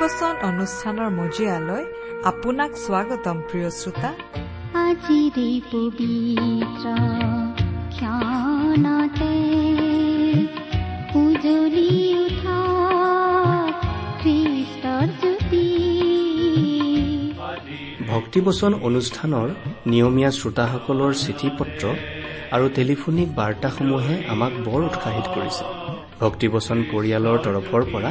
ভক্তিবচন অনুষ্ঠানৰ মজিয়ালৈ আপোনাক স্বাগতম প্ৰিয় শ্ৰোতা। আজিৰে পবিত্ৰ ক্ষণতে উজলি উঠা খ্ৰীষ্টৰ জ্যোতি। ভক্তিবচন অনুষ্ঠানৰ নিয়মীয়া শ্ৰোতাসকলৰ চিঠি পত্ৰ আৰু টেলিফোনিক বাৰ্তাসমূহে আমাক বৰ উৎসাহিত কৰিছে। ভক্তিবচন পৰিয়ালৰ তৰফৰ পৰা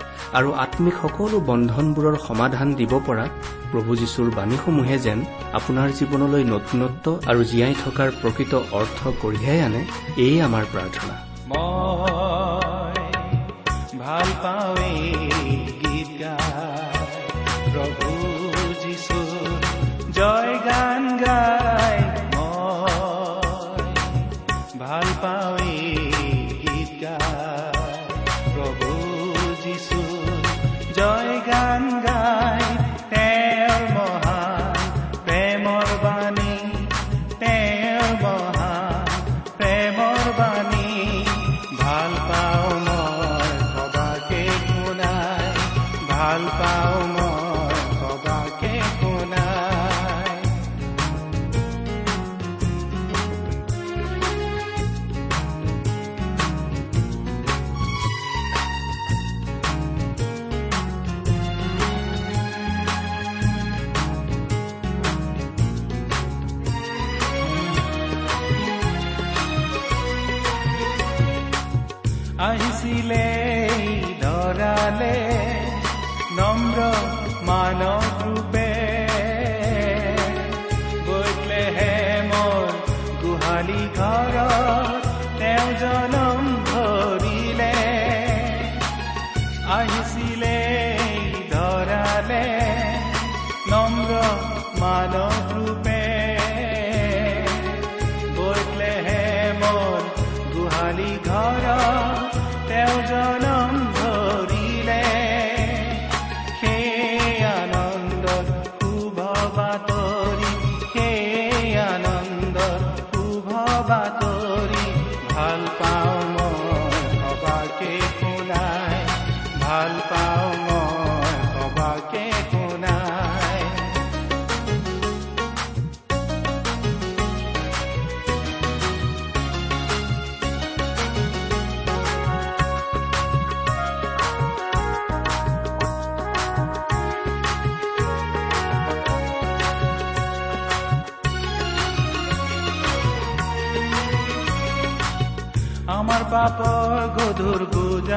আৰু আত্মিক সকলো বন্ধনবোৰৰ সমাধান দিব পৰা প্ৰভু যীশুৰ বাণীসমূহে যেন আপোনাৰ জীৱনলৈ নতুনত্ব আৰু জীয়াই থকাৰ প্ৰকৃত অৰ্থ কঢ়িয়াই আনে এয়ে আমাৰ প্ৰাৰ্থনা। পাওঁ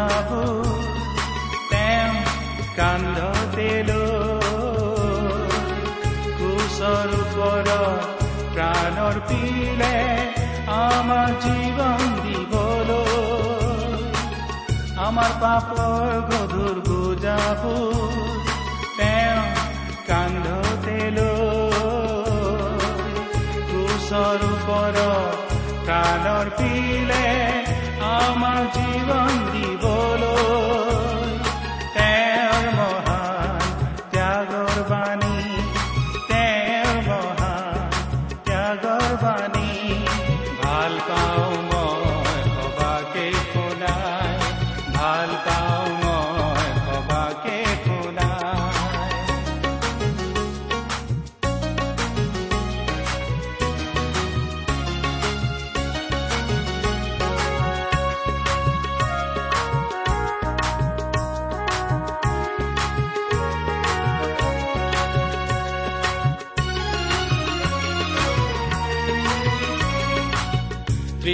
বুজাব তেওঁ কান্ধতে কুশৰ ওপৰত প্ৰাণৰ পিলে আমাৰ জীৱন দিবলৈ আমাৰ পাপৰ গধুৰ বুজাব তেওঁ কান্ধতে কুশৰ ওপৰত প্ৰাণৰ পিলে আমাৰ জীৱন দিবলৈ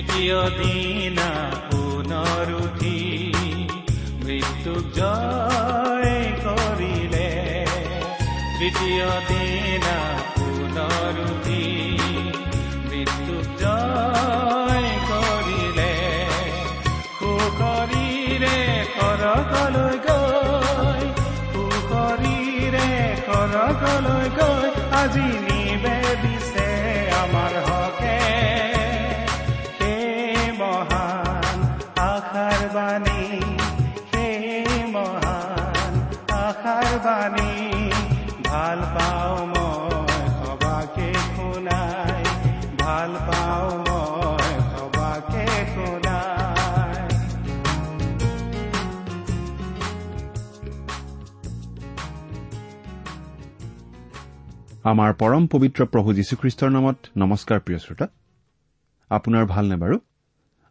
তৃতীয় দিনা পুনৰ উঠি মৃত্যুক জয় কৰিলে। তৃতীয় দিনা পুনৰ উঠি মৃত্যুক জয় কৰিলে। সুকৰিৰে সৰগলৈ গৈ। সুকৰিৰে সৰগলৈ গৈ। আজি আমাৰ পৰম পবিত্ৰ প্ৰভু যীশুখ্ৰীষ্টৰ নামত নমস্কাৰ প্ৰিয় শ্ৰোতা। আপোনাৰ ভালনে বাৰু?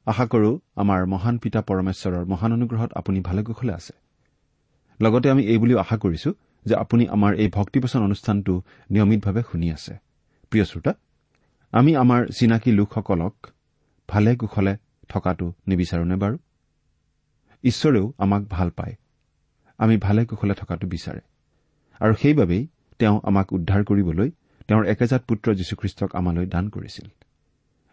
আশা কৰো আমাৰ মহান পিতা পৰমেশ্বৰৰ মহান অনুগ্ৰহত আপুনি ভালে কুশলে আছে। লগতে আমি এই বুলিও আশা কৰিছো যে আপুনি আমাৰ এই ভক্তিপচন অনুষ্ঠানটো নিয়মিতভাৱে শুনি আছে। প্ৰিয় শ্ৰোতা আমি আমাৰ চিনাকি লোকসকলক ভালে কুশলে থকাটো নিবিচাৰোনে বাৰু? ঈশ্বৰেও আমাক ভাল পায়। আমি ভালে কুশলে থকাটো বিচাৰে। আৰু সেইবাবেই তেওঁ আমাক উদ্ধাৰ কৰিবলৈ তেওঁৰ একেজাত পুত্ৰ যীশুখ্ৰীষ্টক আমালৈ দান কৰিছিল।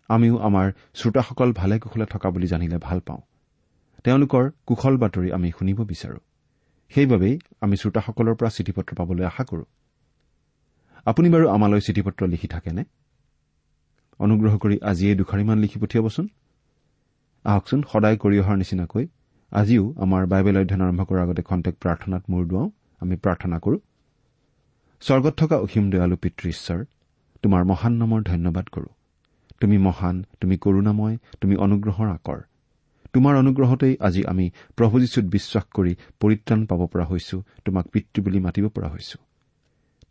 আমিও আমাৰ শ্ৰোতাসকল ভালে কুশলে থকা বুলি জানিলে ভাল পাওঁ। তেওঁলোকৰ কুশল বাতৰি আমি শুনিব বিচাৰো। সেইবাবেই আমি শ্ৰোতাসকলৰ পৰা চিঠি পত্ৰ পাবলৈ আশা কৰো। আপুনি বাৰু আমালৈ চিঠি পত্ৰ লিখি থাকেনে? অনুগ্ৰহ কৰি আজিয়ে দুখাৰিমান লিখি পঠিয়াবচোন। আহকচোন সদায় কৰি অহাৰ নিচিনাকৈ। আজিও আমাৰ বাইবেল অধ্যয়ন আৰম্ভ কৰাৰ আগতে খন্তেক প্ৰাৰ্থনাত মূৰ দুৱাওঁ। আমি প্ৰাৰ্থনা কৰো। স্বৰ্গত থকা অসীম দয়ালু পিতৃ ঈশ্বৰ তোমাৰ মহান নামৰ ধন্যবাদ কৰো। তুমি মহান তুমি কৰুণাময় তুমি অনুগ্ৰহৰ আকৰ। তোমাৰ অনুগ্ৰহতেই আজি আমি প্ৰভু যীশুত বিশ্বাস কৰি পৰিত্ৰাণ পাব পৰা হৈছো তোমাক পিতৃ বুলি মাতিব পৰা হৈছো।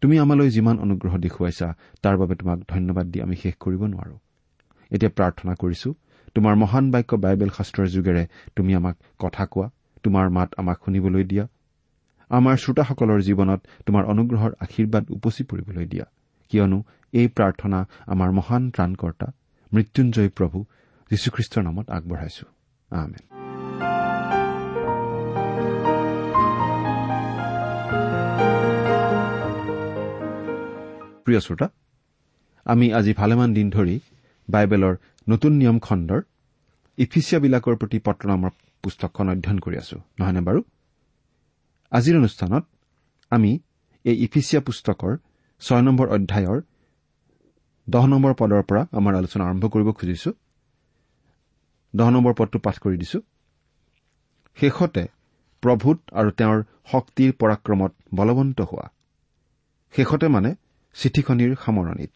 তুমি আমালৈ যিমান অনুগ্ৰহ দেখুৱাইছা তাৰ বাবে তোমাক ধন্যবাদ দি আমি শেষ কৰিব নোৱাৰো। এতিয়া প্ৰাৰ্থনা কৰিছো তোমাৰ মহান বাক্য বাইবেল শাস্ত্ৰৰ যোগেৰে তুমি আমাক কথা কোৱা তোমাৰ মাত আমাক শুনিবলৈ দিয়া আমাৰ শ্ৰোতাসকলৰ জীৱনত তোমাৰ অনুগ্ৰহৰ আশীৰ্বাদ উপচি পৰিবলৈ দিয়া। কিয়নো এই প্ৰাৰ্থনা আমাৰ মহান ত্ৰাণকৰ্তা মৃত্যুঞ্জয় প্ৰভু যীশুখ্ৰীষ্টৰ নামত আগবঢ়াইছো। প্ৰিয় শ্ৰোতা আমি আজি ভালেমান দিন ধৰি বাইবেলৰ নতুন নিয়ম খণ্ডৰ ইফিচিয়াবিলাকৰ প্ৰতি পত্ৰ নামৰ পুস্তকখন অধ্যয়ন কৰি আছো নহয়নে বাৰু? আজিৰ অনুষ্ঠানত আমি এই ইফিচিয়া পুস্তকৰ ছয় নম্বৰ অধ্যায়ৰ দহ নম্বৰ পদৰ পৰা আমাৰ আলোচনা আৰম্ভ কৰিব খুজিছো। দহ নম্বৰ পদটো পাঠ কৰি দিছো। শেষতে প্ৰভূত আৰু তেওঁৰ শক্তিৰ পৰাক্ৰমত বলৱন্ত হোৱা। শেষতে মানে চিঠিখনিৰ সামৰণিত।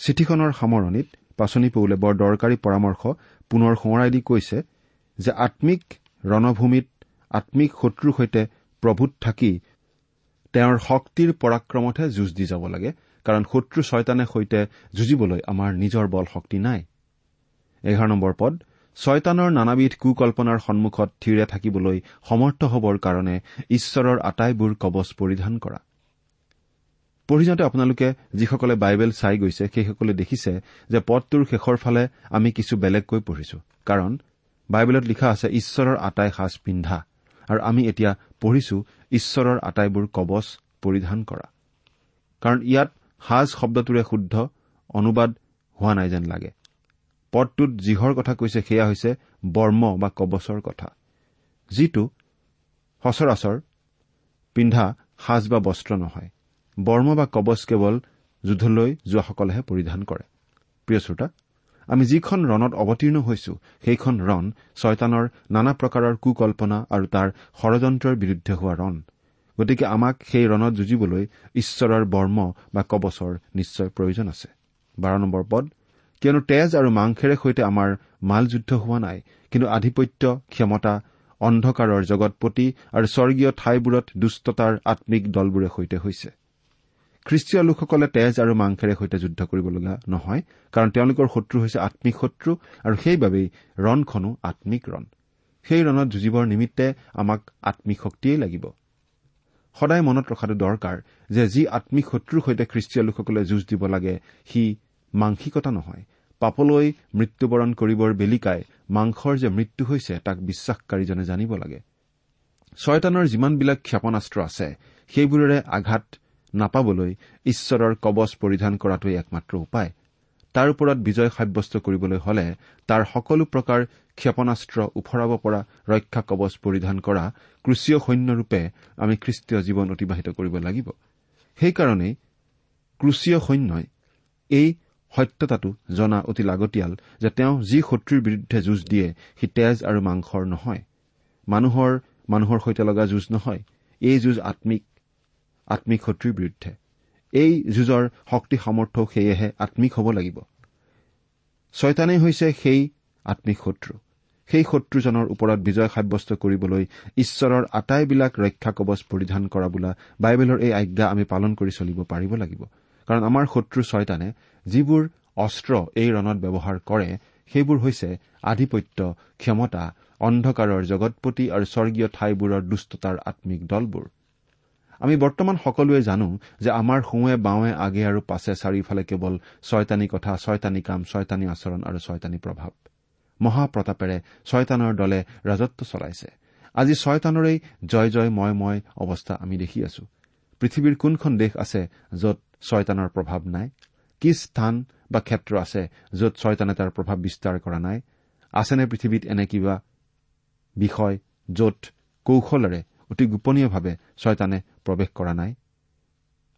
চিঠিখনৰ সামৰণিত পাচনি পৌলে বৰ দৰকাৰী পৰামৰ্শ পুনৰ সোঁৱৰাই দি কৈছে যে আম্মিক ৰণভূমিত আম্মিক শত্ৰুৰ সৈতে প্ৰভূত থাকি তেওঁৰ শক্তিৰ পৰাক্ৰমতহে যুঁজ দি যাব লাগে কাৰণ শত্ৰু ছয়তানে সৈতে যুঁজিবলৈ আমাৰ নিজৰ বল শক্তি নাই। এঘাৰ নম্বৰ পদ ছয়তানৰ নানাবিধ কুকল্পনাৰ সন্মুখত থিৰে থাকিবলৈ সমৰ্থ হবৰ কাৰণে ঈশ্বৰৰ আটাইবোৰ কবচ পৰিধান কৰা। পঢ়ি যাওঁতে আপোনালোকে যিসকলে বাইবেল চাই গৈছে সেইসকলে দেখিছে যে পদটোৰ শেষৰ ফালে আমি কিছু বেলেগকৈ পঢ়িছো। কাৰণ বাইবেলত লিখা আছে ঈশ্বৰৰ আটাই সাজ পিন্ধা আৰু আমি এতিয়া পঢ়িছো ঈশ্বৰৰ আটাইবোৰ কবচ পৰিধান কৰা কাৰণ ইয়াত সাজ শব্দটোৰে শুদ্ধ অনুবাদ হোৱা নাই যেন লাগে। পদটোত যিহৰ কথা কৈছে সেয়া হৈছে বৰ্ম বা কবচৰ কথা যিটো সচৰাচৰ পিন্ধা সাজ বা বস্ত্ৰ নহয়। বৰ্ম বা কবচ কেৱল যুদ্ধলৈ যোৱাসকলেহে পৰিধান কৰে। প্ৰিয় শ্ৰোতা আমি যিখন ৰণত অৱতীৰ্ণ হৈছো সেইখন ৰণ ছয়তানৰ নানা প্ৰকাৰৰ কুকল্পনা আৰু তাৰ ষড়যন্ত্ৰৰ বিৰুদ্ধে হোৱা ৰণ। গতিকে আমাক সেই ৰণত যুঁজিবলৈ ঈশ্বৰৰ বৰ্ম বা কবচৰ নিশ্চয় প্ৰয়োজন আছে। বাৰ নম্বৰ পদ কিয়নো তেজ আৰু মাংসেৰে সৈতে আমাৰ মাল যুদ্ধ হোৱা নাই কিন্তু আধিপত্য ক্ষমতা অন্ধকাৰৰ জগতপতি আৰু স্বৰ্গীয় ঠাইবোৰত দুষ্টতাৰ আম্মিক দলবোৰে সৈতে হৈছে। খ্ৰীষ্টীয় লোকসকলে তেজ আৰু মাংসেৰে সৈতে যুদ্ধ কৰিবলগা নহয় কাৰণ তেওঁলোকৰ শত্ৰু হৈছে আম্মিক শত্ৰু আৰু সেইবাবেই ৰণখনো আম্মিক ৰণ। সেই ৰণত যুঁজিবৰ নিমিত্তে আমাক আম্মিক শক্তিয়েই লাগিব। সদায় মনত ৰখাটো দৰকাৰ যে যি আম্মিক শত্ৰুৰ সৈতে খ্ৰীষ্টীয় লোকসকলে যুঁজ দিব লাগে সি মাংসিকতা নহয়। পাপলৈ মৃত্যুবৰণ কৰিবৰ বেলিকাই মাংসৰ যে মৃত্যু হৈছে তাক বিশ্বাসকাৰীজনে জানিব লাগে। ছয়তানৰ যিমানবিলাক ক্ষেপণাস্ত্ৰ আছে সেইবোৰেৰে আঘাত নাপাবলৈ ঈশ্বৰৰ কবচ পৰিধান কৰাটোৱেই একমাত্ৰ উপায়। তাৰ ওপৰত বিজয় সাব্যস্ত কৰিবলৈ হলে তাৰ সকলো প্ৰকাৰ ক্ষেপণাস্ত্ৰ ওফৰাব পৰা ৰক্ষা কবচ পৰিধান কৰা ক্ৰুচীয় সৈন্যৰূপে আমি খ্ৰীষ্টীয় জীৱন অতিবাহিত কৰিব লাগিব। সেইকাৰণেই ক্ৰুচীয় সৈন্যই এই সত্যতাটো জনা অতি লাগতিয়াল যে তেওঁ যি শত্ৰুৰ বিৰুদ্ধে যুঁজ দিয়ে সি তেজ আৰু মাংসৰ নহয়। মানুহৰ মানুহৰ সৈতে লগা যুঁজ নহয়। এই যুঁজ আম্মিক আম্মিক শত্ৰুৰ বিৰুদ্ধে। এই যুঁজৰ শক্তি সামৰ্থ্যও সেয়েহে আম্মিক হ'ব লাগিব। ছয়তানেই হৈছে সেই আম্মিক শত্ৰু। সেই শত্ৰুজনৰ ওপৰত বিজয় সাব্যস্ত কৰিবলৈ ঈশ্বৰৰ আটাইবিলাক ৰক্ষা কবচ পৰিধান কৰা বোলা বাইবেলৰ এই আজ্ঞা আমি পালন কৰি চলিব পাৰিব লাগিব। কাৰণ আমাৰ শত্ৰু ছয়তানে যিবোৰ অস্ত্ৰ এই ৰণত ব্যৱহাৰ কৰে সেইবোৰ হৈছে আধিপত্য ক্ষমতা অন্ধকাৰৰ জগতপতি আৰু স্বৰ্গীয় ঠাইবোৰৰ দুষ্টতাৰ আম্মিক দলবোৰ। আমি বৰ্তমান সকলোৱে জানো যে আমাৰ সোঁৱে বাওঁৱে আগে আৰু পাছে চাৰিওফালে কেৱল ছয়তানী কথা ছয়তানী কাম ছয়তানী আচৰণ আৰু ছয়তানী প্ৰভাৱ। মহাপ্ৰতাপেৰে ছয়তানৰ দলে ৰাজত্ব চলাইছে। আজি ছয়তানৰেই জয় জয় মই মই অৱস্থা আমি দেখি আছো। পৃথিৱীৰ কোনখন দেশ আছে য'ত ছয়তানৰ প্ৰভাৱ নাই? কি স্থান বা ক্ষেত্ৰ আছে য'ত ছয়তানে তাৰ প্ৰভাৱ বিস্তাৰ কৰা নাই? আছেনে পৃথিৱীত এনে কিবা বিষয় য'ত কৌশলেৰে অতি গোপনীয়ভাৱে ছয়তানে প্ৰৱেশ কৰা নাই।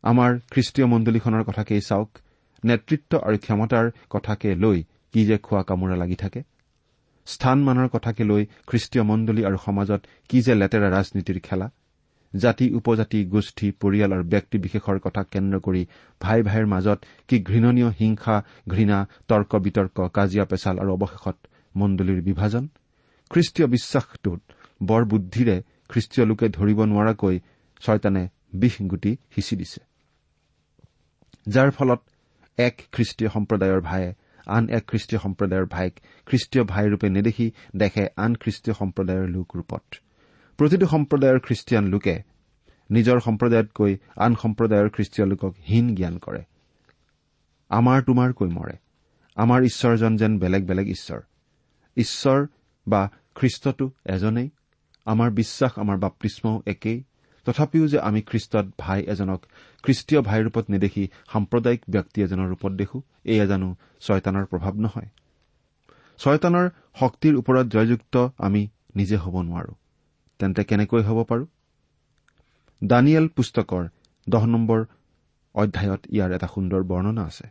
আমাৰ খ্ৰীষ্টীয় মণ্ডলীখনৰ কথাকেই চাওক নেতৃত্ব আৰু ক্ষমতাৰ কথাকে লৈ কি যে খোৱা কামোৰা লাগি থাকে। স্থানমানৰ কথাকে লৈ খ্ৰীষ্টীয় মণ্ডলী আৰু সমাজত কি যে লেতেৰা ৰাজনীতিৰ খেলা। জাতি উপজাতি গোষ্ঠী পৰিয়াল আৰু ব্যক্তি বিশেষৰ কথা কেন্দ্ৰ কৰি ভাই ভাইৰ মাজত কি ঘৃণনীয় হিংসা ঘৃণা তৰ্ক বিতৰ্ক কাজিয়া পেচাল আৰু অৱশেষত মণ্ডলীৰ বিভাজন? খ্ৰীষ্টীয় বিশ্বাসটোত বৰ বুদ্ধিৰে খ্ৰীষ্টীয় লোকে ধৰিব নোৱাৰাকৈ ছয়তানে বিষ গুটি সিঁচি দিছে। যাৰ ফলত এক খ্ৰীষ্টীয় সম্প্ৰদায়ৰ ভায়ে আন এক খ্ৰীষ্টীয় সম্প্ৰদায়ৰ ভাইক খ্ৰীষ্টীয় ভাইৰূপে নেদেখি দেখে আন খ্ৰীষ্টীয় সম্প্ৰদায়ৰ লোক ৰূপত। প্ৰতিটো সম্প্ৰদায়ৰ খ্ৰীষ্টিয়ান লোকে নিজৰ সম্প্ৰদায়তকৈ আন সম্প্ৰদায়ৰ খ্ৰীষ্টীয় লোকক হীন জ্ঞান কৰে। আমাৰ তোমাৰকৈ মৰে। আমাৰ ঈশ্বৰজন যেন বেলেগ বেলেগ ঈশ্বৰ। ঈশ্বৰ বা খ্ৰীষ্টটো এজনেই। আমাৰ বিশ্বাস আমাৰ বাপ্তিস্মও একেই। তথাপিও যে আমি খ্ৰীষ্টত ভাই এজনক খ্ৰীষ্টীয় ভাইৰূপত নেদেখি সাম্প্ৰদায়িক ব্যক্তি এজনৰ ৰূপত দেখো এয়া জানো ছয়তানৰ প্ৰভাৱ নহয়। ছয়তানৰ শক্তিৰ ওপৰত জয়যুক্ত আমি নিজে হ'ব নোৱাৰো। তেন্তে কেনেকৈ হ'ব পাৰো? দানিয়েল পুস্তকৰ দহ নম্বৰ অধ্যায়ত ইয়াৰ এটা সুন্দৰ বৰ্ণনা আছে।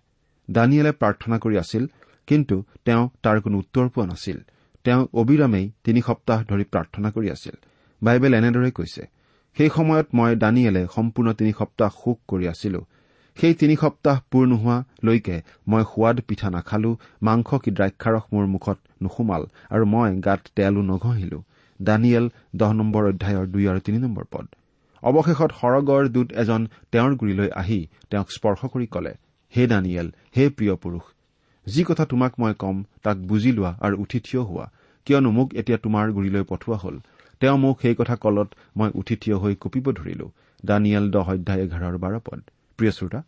দানিয়েলে প্ৰাৰ্থনা কৰি আছিল কিন্তু তেওঁ তাৰ কোনো উত্তৰ পোৱা নাছিল। তেওঁ অবিৰামেই তিনি সপ্তাহ ধৰি প্ৰাৰ্থনা কৰি আছিল। বাইবেল এনেদৰে কৈছে সেই সময়ত মই দানিয়েলে সম্পূৰ্ণ তিনি সপ্তাহ শোক কৰি আছিলো। সেই তিনি সপ্তাহ পূৰ নোহোৱালৈকে মই সোৱাদ পিঠা নাখালো মাংস কি দ্ৰাক্ষাৰস মোৰ মুখত নোসোমাল আৰু মই গাত তেলো নঘঁহিলো। দানিয়েল দহ নম্বৰ অধ্যায়ৰ দুই আৰু তিনি নম্বৰ পদ। অৱশেষত সৰগৰ দূত এজন তেওঁৰ গুৰিলৈ আহি তেওঁক স্পৰ্শ কৰি কলে হে দানিয়েল হে প্ৰিয় পুৰুষ যি কথা তোমাক মই কম তাক বুজি লোৱা আৰু উঠি থিয় হোৱা। কিয়নো মোক এতিয়া তোমাৰ গুৰিলৈ পঠোৱা হ'ল। তেওঁ মোক সেই কথা কলত মই উঠি থিয় হৈ কঁপিব ধৰিলো। দানিয়েল দহ অধ্যায় এঘাৰৰ বাৰ পদ। প্ৰিয় শ্ৰোতা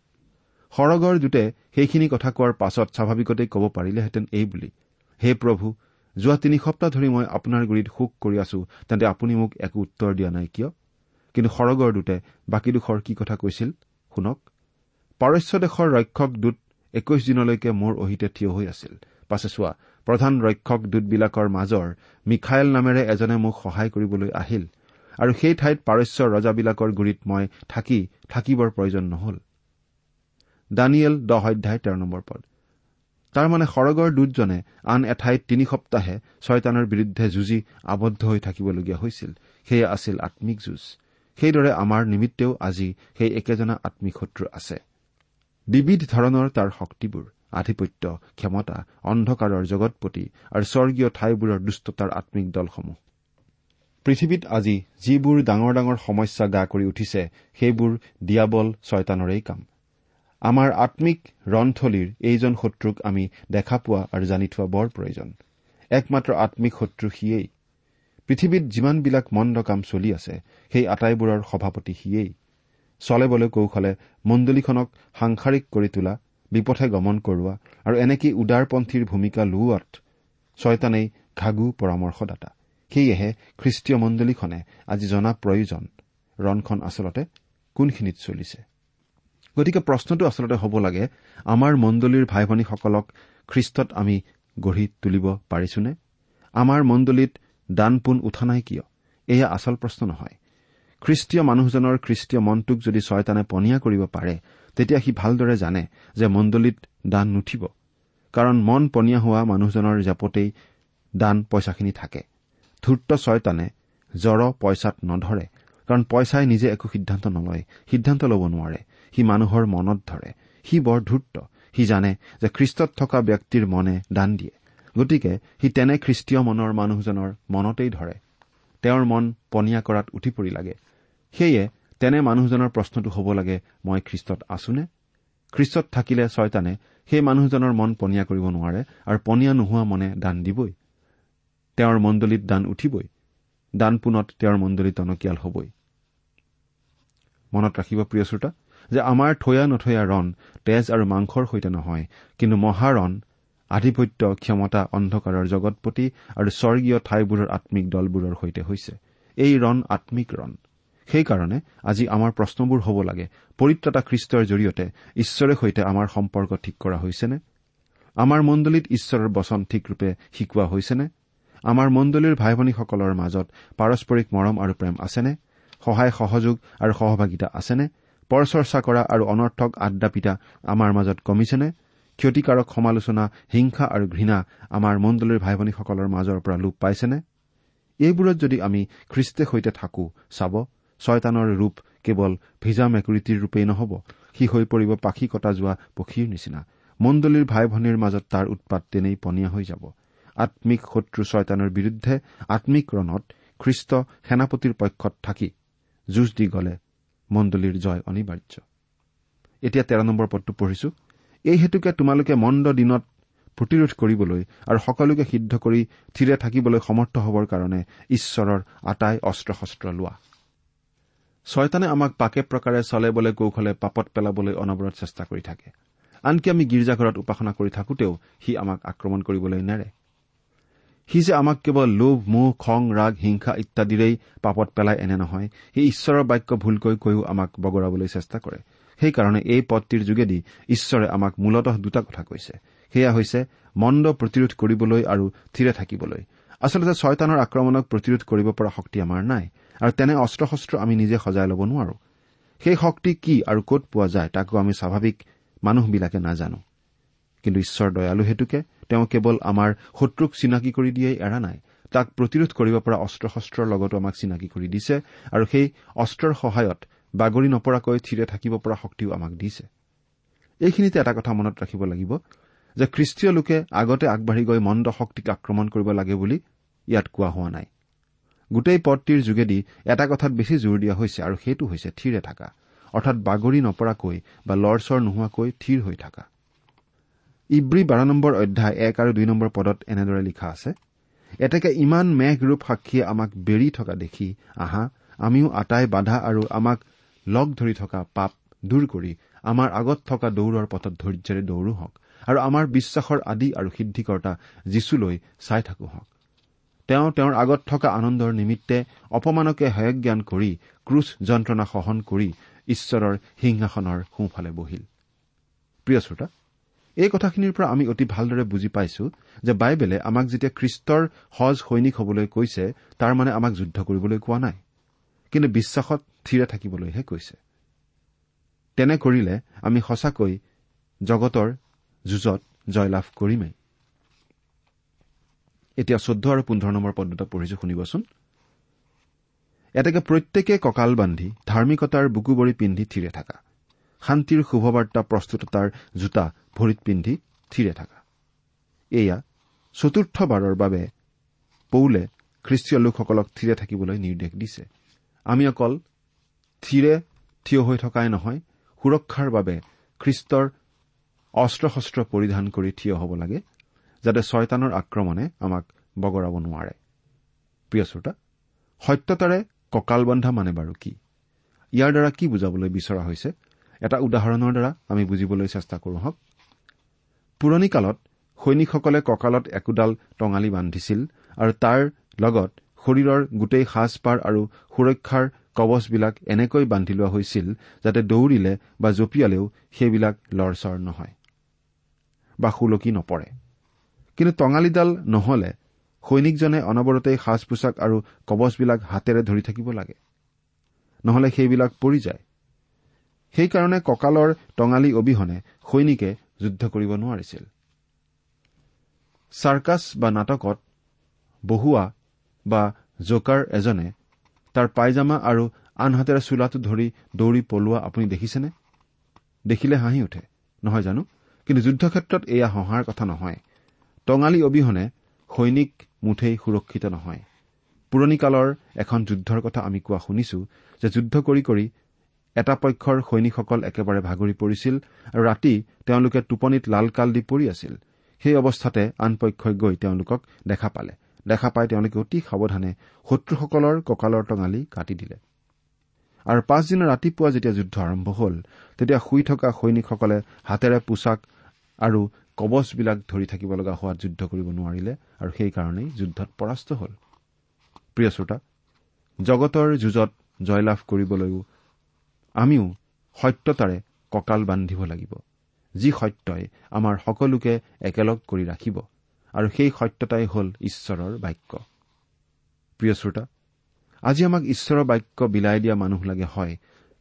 সৰগৰ দূতে সেইখিনি কথা কোৱাৰ পাছত স্বাভাৱিকতেই ক'ব পাৰিলেহেঁতেন এই বুলি হে প্ৰভু যোৱা তিনি সপ্তাহ ধৰি মই আপোনাৰ গুৰিত শোক কৰি আছো তেন্তে আপুনি মোক একো উত্তৰ দিয়া নাই কিয়? কিন্তু সৰগৰ দূতে বাকীডোখৰ কি কথা কৈছিল শুনক। পাৰস্য দেশৰ ৰক্ষক দূত একৈশ দিনলৈকে মোৰ অহিতে থিয় হৈ আছিল। পাছে চোৱা প্ৰধান ৰক্ষক দূতবিলাকৰ মাজৰ মিখাইল নামেৰে এজনে মোক সহায় কৰিবলৈ আহিল। আৰু সেই ঠাইত পাৰস্যৰ ৰজাবিলাকৰ গুৰিত মই থাকি থাকিবৰ প্ৰয়োজন নহল। দানিয়েল দহ অধ্যায় তেৰ নম্বৰ পদ। তাৰমানে সৰগৰ দূতজনে আন এঠাইত তিনি সপ্তাহে ছয়তানৰ বিৰুদ্ধে যুঁজি আবদ্ধ হৈ থাকিবলগীয়া হৈছিল। সেয়া আছিল আম্মিক যুঁজ। সেইদৰে আমাৰ নিমিত্তেও আজি সেই একেজনা আম্মিক শত্ৰু আছে। বিবিধ ধৰণৰ তাৰ শক্তিবোৰ। আধিপত্য ক্ষমতা অন্ধকাৰৰ জগতপতি আৰু স্বৰ্গীয় ঠাইবোৰৰ দুষ্টতাৰ আম্মিক দলসমূহ। পৃথিৱীত আজি যিবোৰ ডাঙৰ ডাঙৰ সমস্যা গা কৰি উঠিছে সেইবোৰ দিয়াবল ছয়তানৰেই কাম। আমাৰ আম্মিক ৰণথলীৰ এইজন শত্ৰুক আমি দেখা পোৱা আৰু জানি থোৱা বৰ প্ৰয়োজন। একমাত্ৰ আম্মিক শত্ৰু সিয়েই। পৃথিৱীত যিমানবিলাক মন্দ কাম চলি আছে সেই আটাইবোৰৰ সভাপতি সিয়েই। চলেবলৈ কৌশলে মণ্ডলীখনক সাংসাৰিক কৰি তোলা বিপথে গমন কৰোৱা আৰু এনেকৈ উদাৰপন্থীৰ ভূমিকা লোৱাত ছয়তানেই ঘাগু পৰামৰ্শদাতা? সেয়েহে খ্ৰীষ্টীয় মণ্ডলীখনে আজি জনা প্ৰয়োজন ৰণখন আচলতে কোনখিনিত চলিছে? গতিকে প্ৰশ্নটো আচলতে হ'ব লাগে আমাৰ মণ্ডলীৰ ভাই ভনীসকলক খ্ৰীষ্টত আমি গঢ়ি তুলিব পাৰিছোনে? আমাৰ মণ্ডলীত দান পোন উঠা নাই কিয়? এয়া আচল প্ৰশ্ন নহয়। খ্ৰীষ্টীয় মানুহজনৰ খ্ৰীষ্টীয় মনটোক যদি ছয়তানে পনীয়া কৰিব পাৰে তেতিয়া সি ভালদৰে জানে যে মণ্ডলীত দান নুঠিব। কাৰণ মন পনীয়া হোৱা মানুহজনৰ জেপতেই দান পইচাখিনি থাকে। ধূৰ্ত ছয়তানে জ্বৰ পইচাত নধৰে কাৰণ পইচাই নিজে একো সিদ্ধান্ত নলয় সিদ্ধান্ত ল'ব নোৱাৰে। সি মানুহৰ মনত ধৰে। সি বৰ ধূৰ্ত। সি জানে যে খ্ৰীষ্টত থকা ব্যক্তিৰ মনে দান দিয়ে। গতিকে সি তেনে খ্ৰীষ্টীয় মনৰ মানুহজনৰ মনতেই ধৰে। তেওঁৰ মন পনীয়া কৰাত উঠি পৰি লাগে। সেয়ে তেনে মানুহজনৰ প্ৰশ্নটো হ'ব লাগে মই খ্ৰীষ্টত আছোনে? খ্ৰীষ্টত থাকিলে ছয়তানে সেই মানুহজনৰ মন পনীয়া কৰিব নোৱাৰে আৰু পনীয়া নোহোৱা মনে দান দিবই। তেওঁৰ মণ্ডলীত দান উঠিবই। দান পোনত তেওঁৰ মণ্ডলী টনকিয়াল হবই। মনত ৰাখিব প্ৰিয় শ্ৰোতা যে আমাৰ থৈয়া নথৈয়া ৰণ তেজ আৰু মাংসৰ সৈতে নহয় কিন্তু মহাৰণ আধিপত্য ক্ষমতা অন্ধকাৰৰ জগতপতি আৰু স্বৰ্গীয় ঠাইবোৰৰ আম্মিক দলবোৰৰ সৈতে হৈছে। এই ৰণ আম্মিক ৰণ। সেইকাৰণে আজি আমাৰ প্ৰশ্নবোৰ হ'ব লাগে পৰিত্ৰতা খ্ৰীষ্টৰ জৰিয়তে ঈশ্বৰৰ সৈতে আমাৰ সম্পৰ্ক ঠিক কৰা হৈছেনে? আমাৰ মণ্ডলীত ঈশ্বৰৰ বচন ঠিকৰূপে শিকোৱা হৈছেনে? আমাৰ মণ্ডলীৰ ভাই ভনীসকলৰ মাজত পাৰস্পৰিক মৰম আৰু প্ৰেম আছেনে? সহায় সহযোগ আৰু সহভাগিতা আছেনে? পৰচৰ্চা কৰা আৰু অনৰ্থক আড্ডা পিতা আমাৰ মাজত কমিছেনে? ক্ষতিকাৰক সমালোচনা হিংসা আৰু ঘৃণা আমাৰ মণ্ডলীৰ ভাই ভনীসকলৰ মাজৰ পৰা লোপ পাইছেনে? এইবোৰত যদি আমি খ্ৰীষ্টে সৈতে থাকো চাব ছয়তানৰ ৰূপ কেৱল ভিজা মেকুৰীটিৰ ৰূপেই নহ'ব। সি হৈ পৰিব পাখি কটা যোৱা পক্ষীৰ নিচিনা। মণ্ডলীৰ ভাই ভনীৰ মাজত তাৰ উৎপাত তেনেই পনীয়া হৈ যাব। আম্মিক শত্ৰু ছয়তানৰ বিৰুদ্ধে আম্মিক ৰণত খ্ৰীষ্ট সেনাপতিৰ পক্ষত থাকি যুঁজ দি গ'লে মণ্ডলীৰ জয় অনিবাৰ্য। এতিয়া তেৰ নম্বৰ পদটো পঢ়িছো। এই হেতুকে তোমালোকে মন্দ দিনত প্ৰতিৰোধ কৰিবলৈ আৰু সকলোকে সিদ্ধ কৰি থিৰে থাকিবলৈ সমৰ্থ হবৰ কাৰণে ঈশ্বৰৰ আটাই অস্ত্ৰ শস্ত্ৰ লোৱা। ছয়তানে আমাক পাকে প্ৰকাৰে চলেবলৈ কৌশলে পাপত পেলাবলৈ অনবৰত চেষ্টা কৰি থাকে। আনকি আমি গীৰ্জাঘৰত উপাসনা কৰি থাকোতেও সি আমাক আক্ৰমণ কৰিবলৈ নেৰে। সি যে আমাক কেৱল লোভ মোহ খং ৰাগ হিংসা ইত্যাদিৰেই পাপত পেলাই এনে নহয় সি ঈশ্বৰৰ বাক্য ভুলকৈ কৈও আমাক বগৰাবলৈ চেষ্টা কৰে। সেইকাৰণে এই পদটিৰ যোগেদি ঈশ্বৰে আমাক মূলতঃ দুটা কথা কৈছে। সেয়া হৈছে মন্দ প্ৰতিৰোধ কৰিবলৈ আৰু থিৰে থাকিবলৈ। আচলতে ছয়তানৰ আক্ৰমণক প্ৰতিৰোধ কৰিব পৰা শক্তি আমাৰ নাই। আৰু তেনে অস্ত্ৰ শস্ত্ৰ আমি নিজে সজাই ল'ব নোৱাৰো। সেই শক্তি কি আৰু ক'ত পোৱা যায় তাকো আমি স্বাভাৱিক মানুহবিলাকে নাজানো। কিন্তু ঈশ্বৰ দয়ালু হেতুকে তেওঁ কেৱল আমাৰ শত্ৰুক চিনাকি কৰি দিয়েই এৰা নাই তাক প্ৰতিৰোধ কৰিব পৰা অস্ত্ৰ শস্ত্ৰৰ লগতো আমাক চিনাকি কৰি দিছে আৰু সেই অস্ত্ৰৰ সহায়ত বাগৰি নপৰাকৈ থিৰে থাকিব পৰা শক্তিও আমাক দিছে। এইখিনিতে এটা কথা মনত ৰাখিব লাগিব যে খ্ৰীষ্টীয় লোকে আগতে আগবাঢ়ি গৈ মন্দ শক্তিক আক্ৰমণ কৰিব লাগে বুলি ইয়াত কোৱা হোৱা নাই। গোটেই পদটিৰ যোগেদি এটা কথাত বেছি জোৰ দিয়া হৈছে আৰু সেইটো হৈছে থিৰে থকা। অৰ্থাৎ বাগৰি নপৰাকৈ বা লৰচৰ নোহোৱাকৈ থিৰ হৈ থকা। ইব্ৰী বাৰ নম্বৰ অধ্যায় এক আৰু দুই নম্বৰ পদত এনেদৰে লিখা আছে এতেকে ইমান মেঘৰূপ সাক্ষীয়ে আমাক বেৰি থকা দেখি আহা আমিও আটাই বাধা আৰু আমাক লগ ধৰি থকা পাপ দূৰ কৰি আমাৰ আগত থকা দৌৰৰ পথত ধৈৰ্যৰে দৌৰো হওক আৰু আমাৰ বিশ্বাসৰ আদি আৰু সিদ্ধিকৰ্তা যীশুলৈ চাই থাকো হওক। তেওঁ তেওঁৰ আগত থকা আনন্দৰ নিমিত্তে অপমানকে হয়জ্ঞান কৰি ক্ৰুচ যন্ত্ৰণা সহন কৰি ঈশ্বৰৰ সিংহাসনৰ সোঁফালে বহিল। প্ৰিয় শ্ৰোতা এই কথাখিনিৰ পৰা আমি অতি ভালদৰে বুজি পাইছো যে বাইবেলে আমাক যেতিয়া খ্ৰীষ্টৰ সজ সৈনিক হবলৈ কৈছে তাৰ মানে আমাক যুদ্ধ কৰিবলৈ কোৱা নাই। কিন্তু বিশ্বাসত থিৰে থাকিবলৈহে কৈছে। তেনে কৰিলে আমি সঁচাকৈ জগতৰ যুঁজত জয়লাভ কৰিমেই। এতিয়া চৈধ্য আৰু পোন্ধৰ নম্বৰ পদ দুটা পঢ়িছো শুনিবচোন। এতেকে প্ৰত্যেকে কঁকাল বান্ধি ধাৰ্মিকতাৰ বুকুবৰি পিন্ধি থিৰে থাকা। শান্তিৰ শুভবাৰ্তা প্ৰস্তুততাৰ জোতা ভৰিত পিন্ধি থিৰে থাকা। এয়া চতুৰ্থবাৰৰ বাবে পৌলে খ্ৰীষ্টীয় লোকসকলক থিৰে থাকিবলৈ নিৰ্দেশ দিছে। আমি অকল থিৰে থিয় হৈ থকাই নহয় সুৰক্ষাৰ বাবে খ্ৰীষ্টৰ অস্ত্ৰ শস্ত্ৰ পৰিধান কৰি থিয় হ'ব লাগে। যাতে ছয়তানৰ আক্ৰমণে আমাক বগৰাব নোৱাৰে। প্ৰিয় শ্ৰোতা সত্যতাৰে কঁকাল বন্ধা মানে বাৰু কি? ইয়াৰ দ্বাৰা কি বুজাবলৈ বিচৰা হৈছে? এটা উদাহৰণৰ দ্বাৰা আমি বুজিবলৈ চেষ্টা কৰো হওক। পুৰণি কালত সৈনিকসকলে কঁকালত একোডাল টঙালি বান্ধিছিল আৰু তাৰ লগত শৰীৰৰ গোটেই সাজপাৰ আৰু সুৰক্ষাৰ কবচবিলাক এনেকৈ বান্ধি লোৱা হৈছিল যাতে দৌৰিলে বা জঁপিয়ালেও সেইবিলাক লৰচৰ নহয় বা সুলকি নপৰে। কিন্তু টঙালিডাল নহলে সৈনিকজনে অনবৰতেই সাজ পোছাক আৰু কবচবিলাক হাতেৰে ধৰি থাকিব লাগে। নহলে সেইবিলাক পৰি যায়। সেইকাৰণে কঁকালৰ টঙালি অবিহনে সৈনিকে যুদ্ধ কৰিব নোৱাৰিছিল। চাৰ্কাছ বা নাটকত বহুৱা বা জোকাৰ এজনে তাৰ পাইজামা আৰু আনহাতেৰে চোলাটো ধৰি দৌৰি পলোৱা আপুনি দেখিছেনে? দেখিলে হাঁহি উঠে। নহয় জানো? কিন্তু যুদ্ধক্ষেত্ৰত এয়া হহাৰ কথা নহয়। টঙালি অবিহনে সৈনিক মুঠেই সুৰক্ষিত নহয়। পুৰণি কালৰ এখন যুদ্ধৰ কথা আমি কোৱা শুনিছো যে যুদ্ধ কৰি কৰি এটা পক্ষৰ সৈনিকসকল একেবাৰে ভাগৰি পৰিছিল আৰু ৰাতি তেওঁলোকে টোপনিত লালকাল দি পৰি আছিল। সেই অৱস্থাতে আন পক্ষই গৈ তেওঁলোকক দেখা পালে। দেখা পাই তেওঁলোকে অতি সাৱধানে শত্ৰুসকলৰ কঁকালৰ টঙালি কাটি দিলে। আৰু পাছদিনা ৰাতিপুৱা যেতিয়া যুদ্ধ আৰম্ভ হল তেতিয়া শুই থকা সৈনিকসকলে হাতেৰে পোছাক আৰু কবচবিলাক ধৰি থাকিব লগা হোৱাত যুদ্ধ কৰিব নোৱাৰিলে আৰু সেইকাৰণেই যুদ্ধত পৰাস্ত হল। প্ৰিয় শ্ৰোতা জগতৰ যুঁজত জয়লাভ কৰিবলৈও আমিও সত্যতাৰে কঁকাল বান্ধিব লাগিব। যি সত্যই আমাৰ সকলোকে একেলগ কৰি ৰাখিব আৰু সেই সত্যতাই হ'ল ঈশ্বৰৰ বাক্য। প্ৰিয় শ্ৰোতা আজি আমাক ঈশ্বৰৰ বাক্য বিলাই দিয়া মানুহ লাগে হয়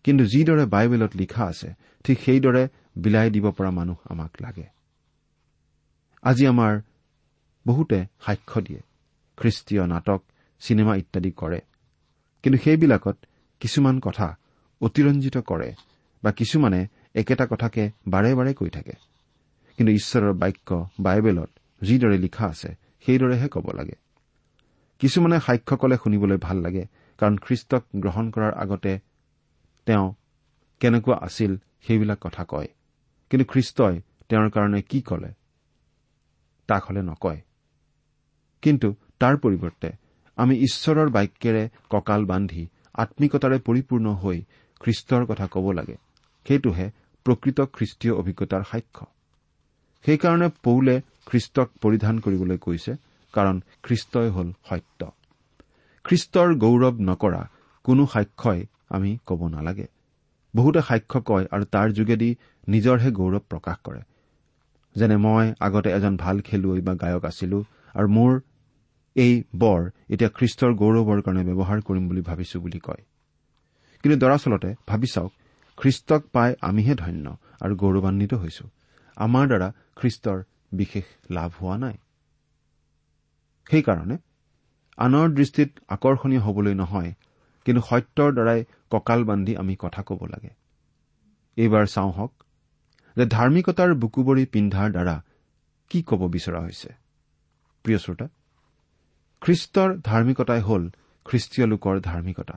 কিন্তু যিদৰে বাইবেলত লিখা আছে ঠিক সেইদৰে বিলাই দিব পৰা মানুহ আমাক লাগে। আজি আমাৰ বহুতে সাক্ষ্য দিয়ে খ্ৰীষ্টীয় নাটক চিনেমা ইত্যাদি কৰে। কিন্তু সেইবিলাকত কিছুমান কথা অতিৰঞ্জিত কৰে বা কিছুমানে একেটা কথাকে বাৰে বাৰে কৈ থাকে। কিন্তু ঈশ্বৰৰ বাক্য বাইবেলত যিদৰে লিখা আছে সেইদৰেহে ক'ব লাগে। কিছুমানে সাক্ষ্য কলে শুনিবলৈ ভাল লাগে কাৰণ খ্ৰীষ্টক গ্ৰহণ কৰাৰ আগতে তেওঁ কেনেকুৱা আছিল সেইবিলাক কথা কয়। কিন্তু খ্ৰীষ্টই তেওঁৰ কাৰণে কি কলে? তাক হলে নকয়। কিন্তু তাৰ পৰিৱৰ্তে আমি ঈশ্বৰৰ বাক্যেৰে কঁকাল বান্ধি আম্মিকতাৰে পৰিপূৰ্ণ হৈ খ্ৰীষ্টৰ কথা ক'ব লাগে। সেইটোহে প্ৰকৃত খ্ৰীষ্টীয় অভিজ্ঞতাৰ সাক্ষ্য। সেইকাৰণে পৌলে খ্ৰীষ্টক পৰিধান কৰিবলৈ কৈছে কাৰণ খ্ৰীষ্টই হ'ল সত্য। খ্ৰীষ্টৰ গৌৰৱ নকৰা কোনো সাক্ষ্যই আমি ক'ব নালাগে। বহুতে সাক্ষ্য কয় আৰু তাৰ যোগেদি নিজৰহে গৌৰৱ প্ৰকাশ কৰে। যেনে মই আগতে এজন ভাল খেলুৱৈ বা গায়ক আছিলো আৰু মোৰ এই বৰ এতিয়া খ্ৰীষ্টৰ গৌৰৱৰ কাৰণে ব্যৱহাৰ কৰিম বুলি ভাবিছো বুলি কয়। কিন্তু দৰাচলতে ভাবি চাওক খ্ৰীষ্টক পাই আমিহে ধন্য আৰু গৌৰৱান্বিত হৈছো। আমাৰ দ্বাৰা খ্ৰীষ্টৰ বিশেষ লাভ হোৱা নাই। সেইকাৰণে আনৰ দৃষ্টিত আকৰ্ষণীয় হবলৈ নহয় কিন্তু সত্যৰ দ্বাৰাই কঁকাল বান্ধি আমি কথা ক'ব লাগে। এইবাৰ চাওঁ হওক যে ধাৰ্মিকতাৰ বুকুবৰি পিন্ধাৰ দ্বাৰা কি ক'ব বিচৰা হৈছে? প্ৰিয় শ্ৰোতা খ্ৰীষ্টৰ ধাৰ্মিকতাই হ'ল খ্ৰীষ্টীয় লোকৰ ধাৰ্মিকতা।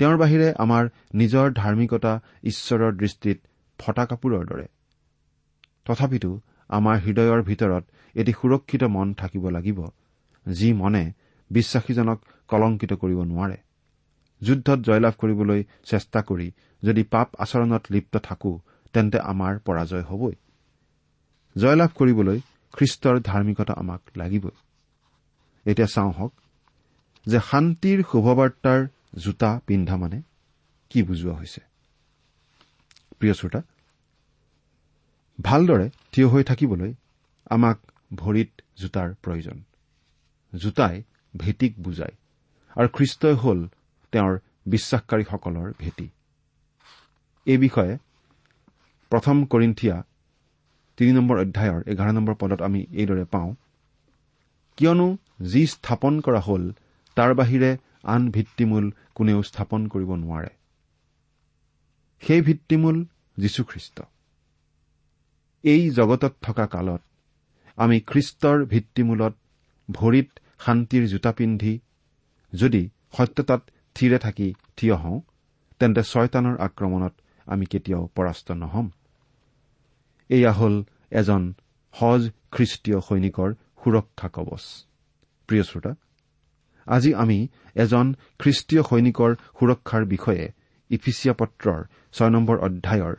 তেওঁৰ বাহিৰে আমাৰ নিজৰ ধাৰ্মিকতা ঈশ্বৰৰ দৃষ্টিত ফটা কাপোৰৰ দৰে। তথাপিতো আমাৰ হৃদয়ৰ ভিতৰত এটি সুৰক্ষিত মন থাকিব লাগিব যি মনে বিশ্বাসীজনক কলংকিত কৰিব নোৱাৰে। যুদ্ধত জয়লাভ কৰিবলৈ চেষ্টা কৰি যদি পাপ আচৰণত লিপ্ত থাকো তেন্তে আমাৰ পৰাজয় হবই। জয়লাভ কৰিবলৈ খ্ৰীষ্টৰ ধাৰ্মিকতা আমাক লাগিবই। এতিয়া চাওঁ হওক যে শান্তিৰ শুভবাৰ্তাৰ জোতা পিন্ধা মানে কি বুজোৱা হৈছে? ভালদৰে থিয় হৈ থাকিবলৈ আমাক ভৰিত জোতাৰ প্ৰয়োজন। জোতাই ভেটিক বুজায় আৰু খ্ৰীষ্টই হ'ল তেওঁৰ বিশ্বাসকাৰীসকলৰ ভেটি। এই বিষয়ে প্ৰথম কৰিন্থিয়া তিনি নম্বৰ অধ্যায়ৰ এঘাৰ নম্বৰ পদত আমি এইদৰে পাওঁ কিয়নো যি স্থাপন কৰা হ'ল তাৰ বাহিৰে আন ভিত্তিমূল কোনেও স্থাপন কৰিব নোৱাৰে। সেই ভিত্তিমূল যীশুখ্ৰীষ্ট। এই জগতত থকা কালত আমি খ্ৰীষ্টৰ ভিত্তিমূলত ভৰিত শান্তিৰ জোতা পিন্ধি যদি সত্যতাত থিৰে থাকি থিয় হওঁ তেন্তে ছয়তানৰ আক্ৰমণত আমি কেতিয়াও পৰাস্ত নহম। এয়া হ'ল এজন সজ খ্ৰীষ্টীয় সৈনিকৰ সুৰক্ষা কবচ। প্ৰিয় শ্ৰোতা আজি আমি এজন খ্ৰীষ্টীয় সৈনিকৰ সুৰক্ষাৰ বিষয়ে ইফিচিয়া পত্ৰৰ ছয় নম্বৰ অধ্যায়ৰ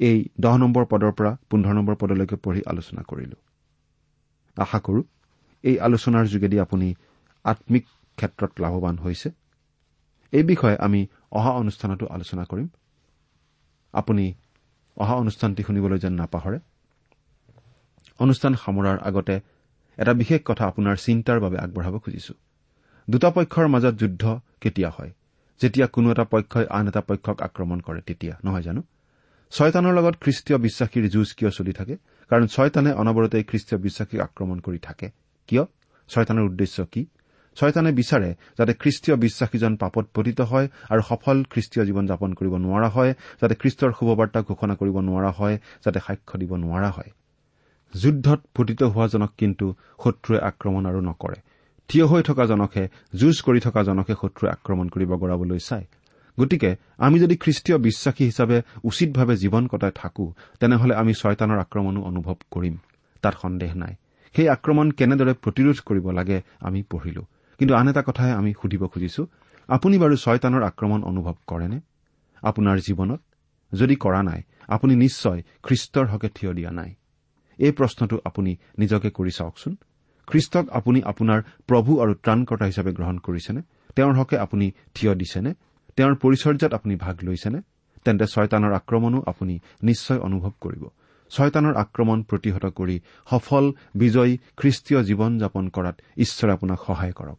এই দহ নম্বৰ পদৰ পৰা পোন্ধৰ নম্বৰ পদলৈকে পঢ়ি আলোচনা কৰিলো। আশা কৰো এই আলোচনাৰ যোগেদি আপুনি আম্মিক ক্ষেত্ৰত লাভৱান হৈছে। এই বিষয়ে আমি অহা অনুষ্ঠানতো আলোচনা কৰিম। অহা অনুষ্ঠানটি শুনিবলৈ যেন নাপাহৰে। অনুষ্ঠান সামৰাৰ আগতে এটা বিশেষ কথা আপোনাৰ চিন্তাৰ বাবে আগবঢ়াব খুজিছো। দুটা পক্ষৰ মাজত যুদ্ধ কেতিয়া হয়? যেতিয়া কোনো এটা পক্ষই আন এটা পক্ষক আক্ৰমণ কৰে তেতিয়া নহয় জানো? ছয়তানৰ লগত খ্ৰীষ্টীয় বিশ্বাসীৰ যুঁজ কিয় চলি থাকে? কাৰণ ছয়তানে অনবৰতে খ্ৰীষ্টীয় বিশ্বাসীক আক্ৰমণ কৰি থাকে। কিয়? ছয়তানৰ উদ্দেশ্য কি? ছয়তানে বিচাৰে যাতে খ্ৰীষ্টীয় বিশ্বাসীজন পাপত পতিত হয় আৰু সফল খ্ৰীষ্টীয় জীৱন যাপন কৰিব নোৱাৰা হয় যাতে খ্ৰীষ্টৰ শুভবাৰ্তা ঘোষণা কৰিব নোৱাৰা হয় যাতে সাক্ষ্য দিব নোৱাৰা হয়। যুদ্ধত পতিত হোৱাজনক কিন্তু শত্ৰুৱে আক্ৰমণ আৰু নকৰে। থিয় হৈ থকাজনকহে যুঁজ কৰি থকাজনকহে শত্ৰুৱে আক্ৰমণ কৰিব গৰাবলৈ চায়। গতিকে আমি যদি খ্ৰীষ্টীয় বিশ্বাসী হিচাপে উচিতভাৱে জীৱন কটাই থাকো তেনেহলে আমি ছয়তানৰ আক্ৰমণো অনুভৱ কৰিম। তাত সন্দেহ নাই। সেই আক্ৰমণ কেনেদৰে প্ৰতিৰোধ কৰিব লাগে আমি পঢ়িলো। কিন্তু আন এটা কথাই আমি সুধিব খুজিছো। আপুনি বাৰু ছয়তানৰ আক্ৰমণ অনুভৱ কৰেনে? আপোনাৰ জীৱনত? যদি কৰা নাই আপুনি নিশ্চয় খ্ৰীষ্টৰ হকে থিয় দিয়া নাই। এই প্ৰশ্নটো আপুনি নিজকে কৰি চাওকচোন। খ্ৰীষ্টক আপুনি আপোনাৰ প্ৰভু আৰু ত্ৰাণকৰ্তা হিচাপে গ্ৰহণ কৰিছেনে? তেওঁৰ হকে আপুনি থিয় দিছেনে? তেওঁৰ পৰিচৰ্যাত আপুনি ভাগ লৈছেনে? তেন্তে ছয়তানৰ আক্ৰমণো আপুনি নিশ্চয় অনুভৱ কৰিব। ছয়তানৰ আক্ৰমণ প্ৰতিহত কৰি সফল বিজয়ী খ্ৰীষ্টীয় জীৱন যাপন কৰাত ঈশ্বৰে আপোনাক সহায় কৰক।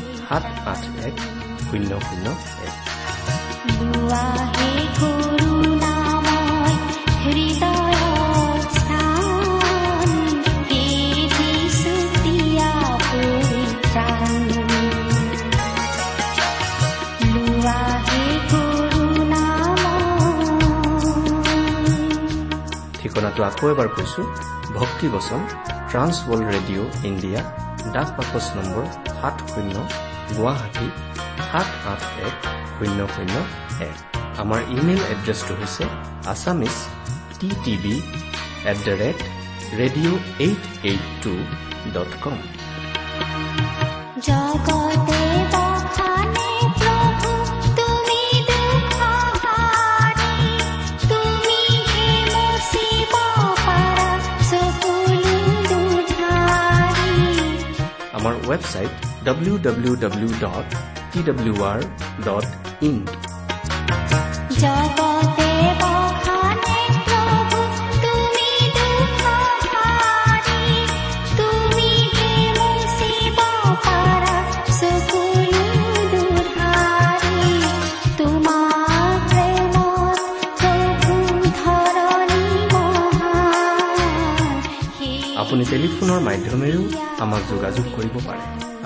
সাত আঠ এক শূন্য শূন্য এক ঠিকনাটো আকৌ এবাৰ কৈছো ভক্তিবচন ট্ৰান্স ৱৰ্ল্ড ৰেডিঅ' ইণ্ডিয়া ডাক বাকচ নম্বৰ সাত শূন্য গুৱাহাটী সাত আঠ এক শূন্য শূন্য এক আমাৰ ইমেইল এড্ৰেছটো হৈছে Assamese T TV at the rate radio' eight eight two dot com জগতে বখানে প্ৰভু তুমি দুখহাৰী, তুমি হে মুচিব পাৰা চকুলো দুধাৰী। আমাৰ website W W W dot T W R dot in আপুনি টেলিফোনৰ মাধ্যমেৰেও আমাক যোগাযোগ কৰিব পাৰে।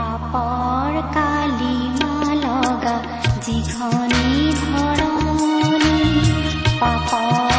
পাপৰ কালি মালগা যিখনি ধৰণী পাপৰ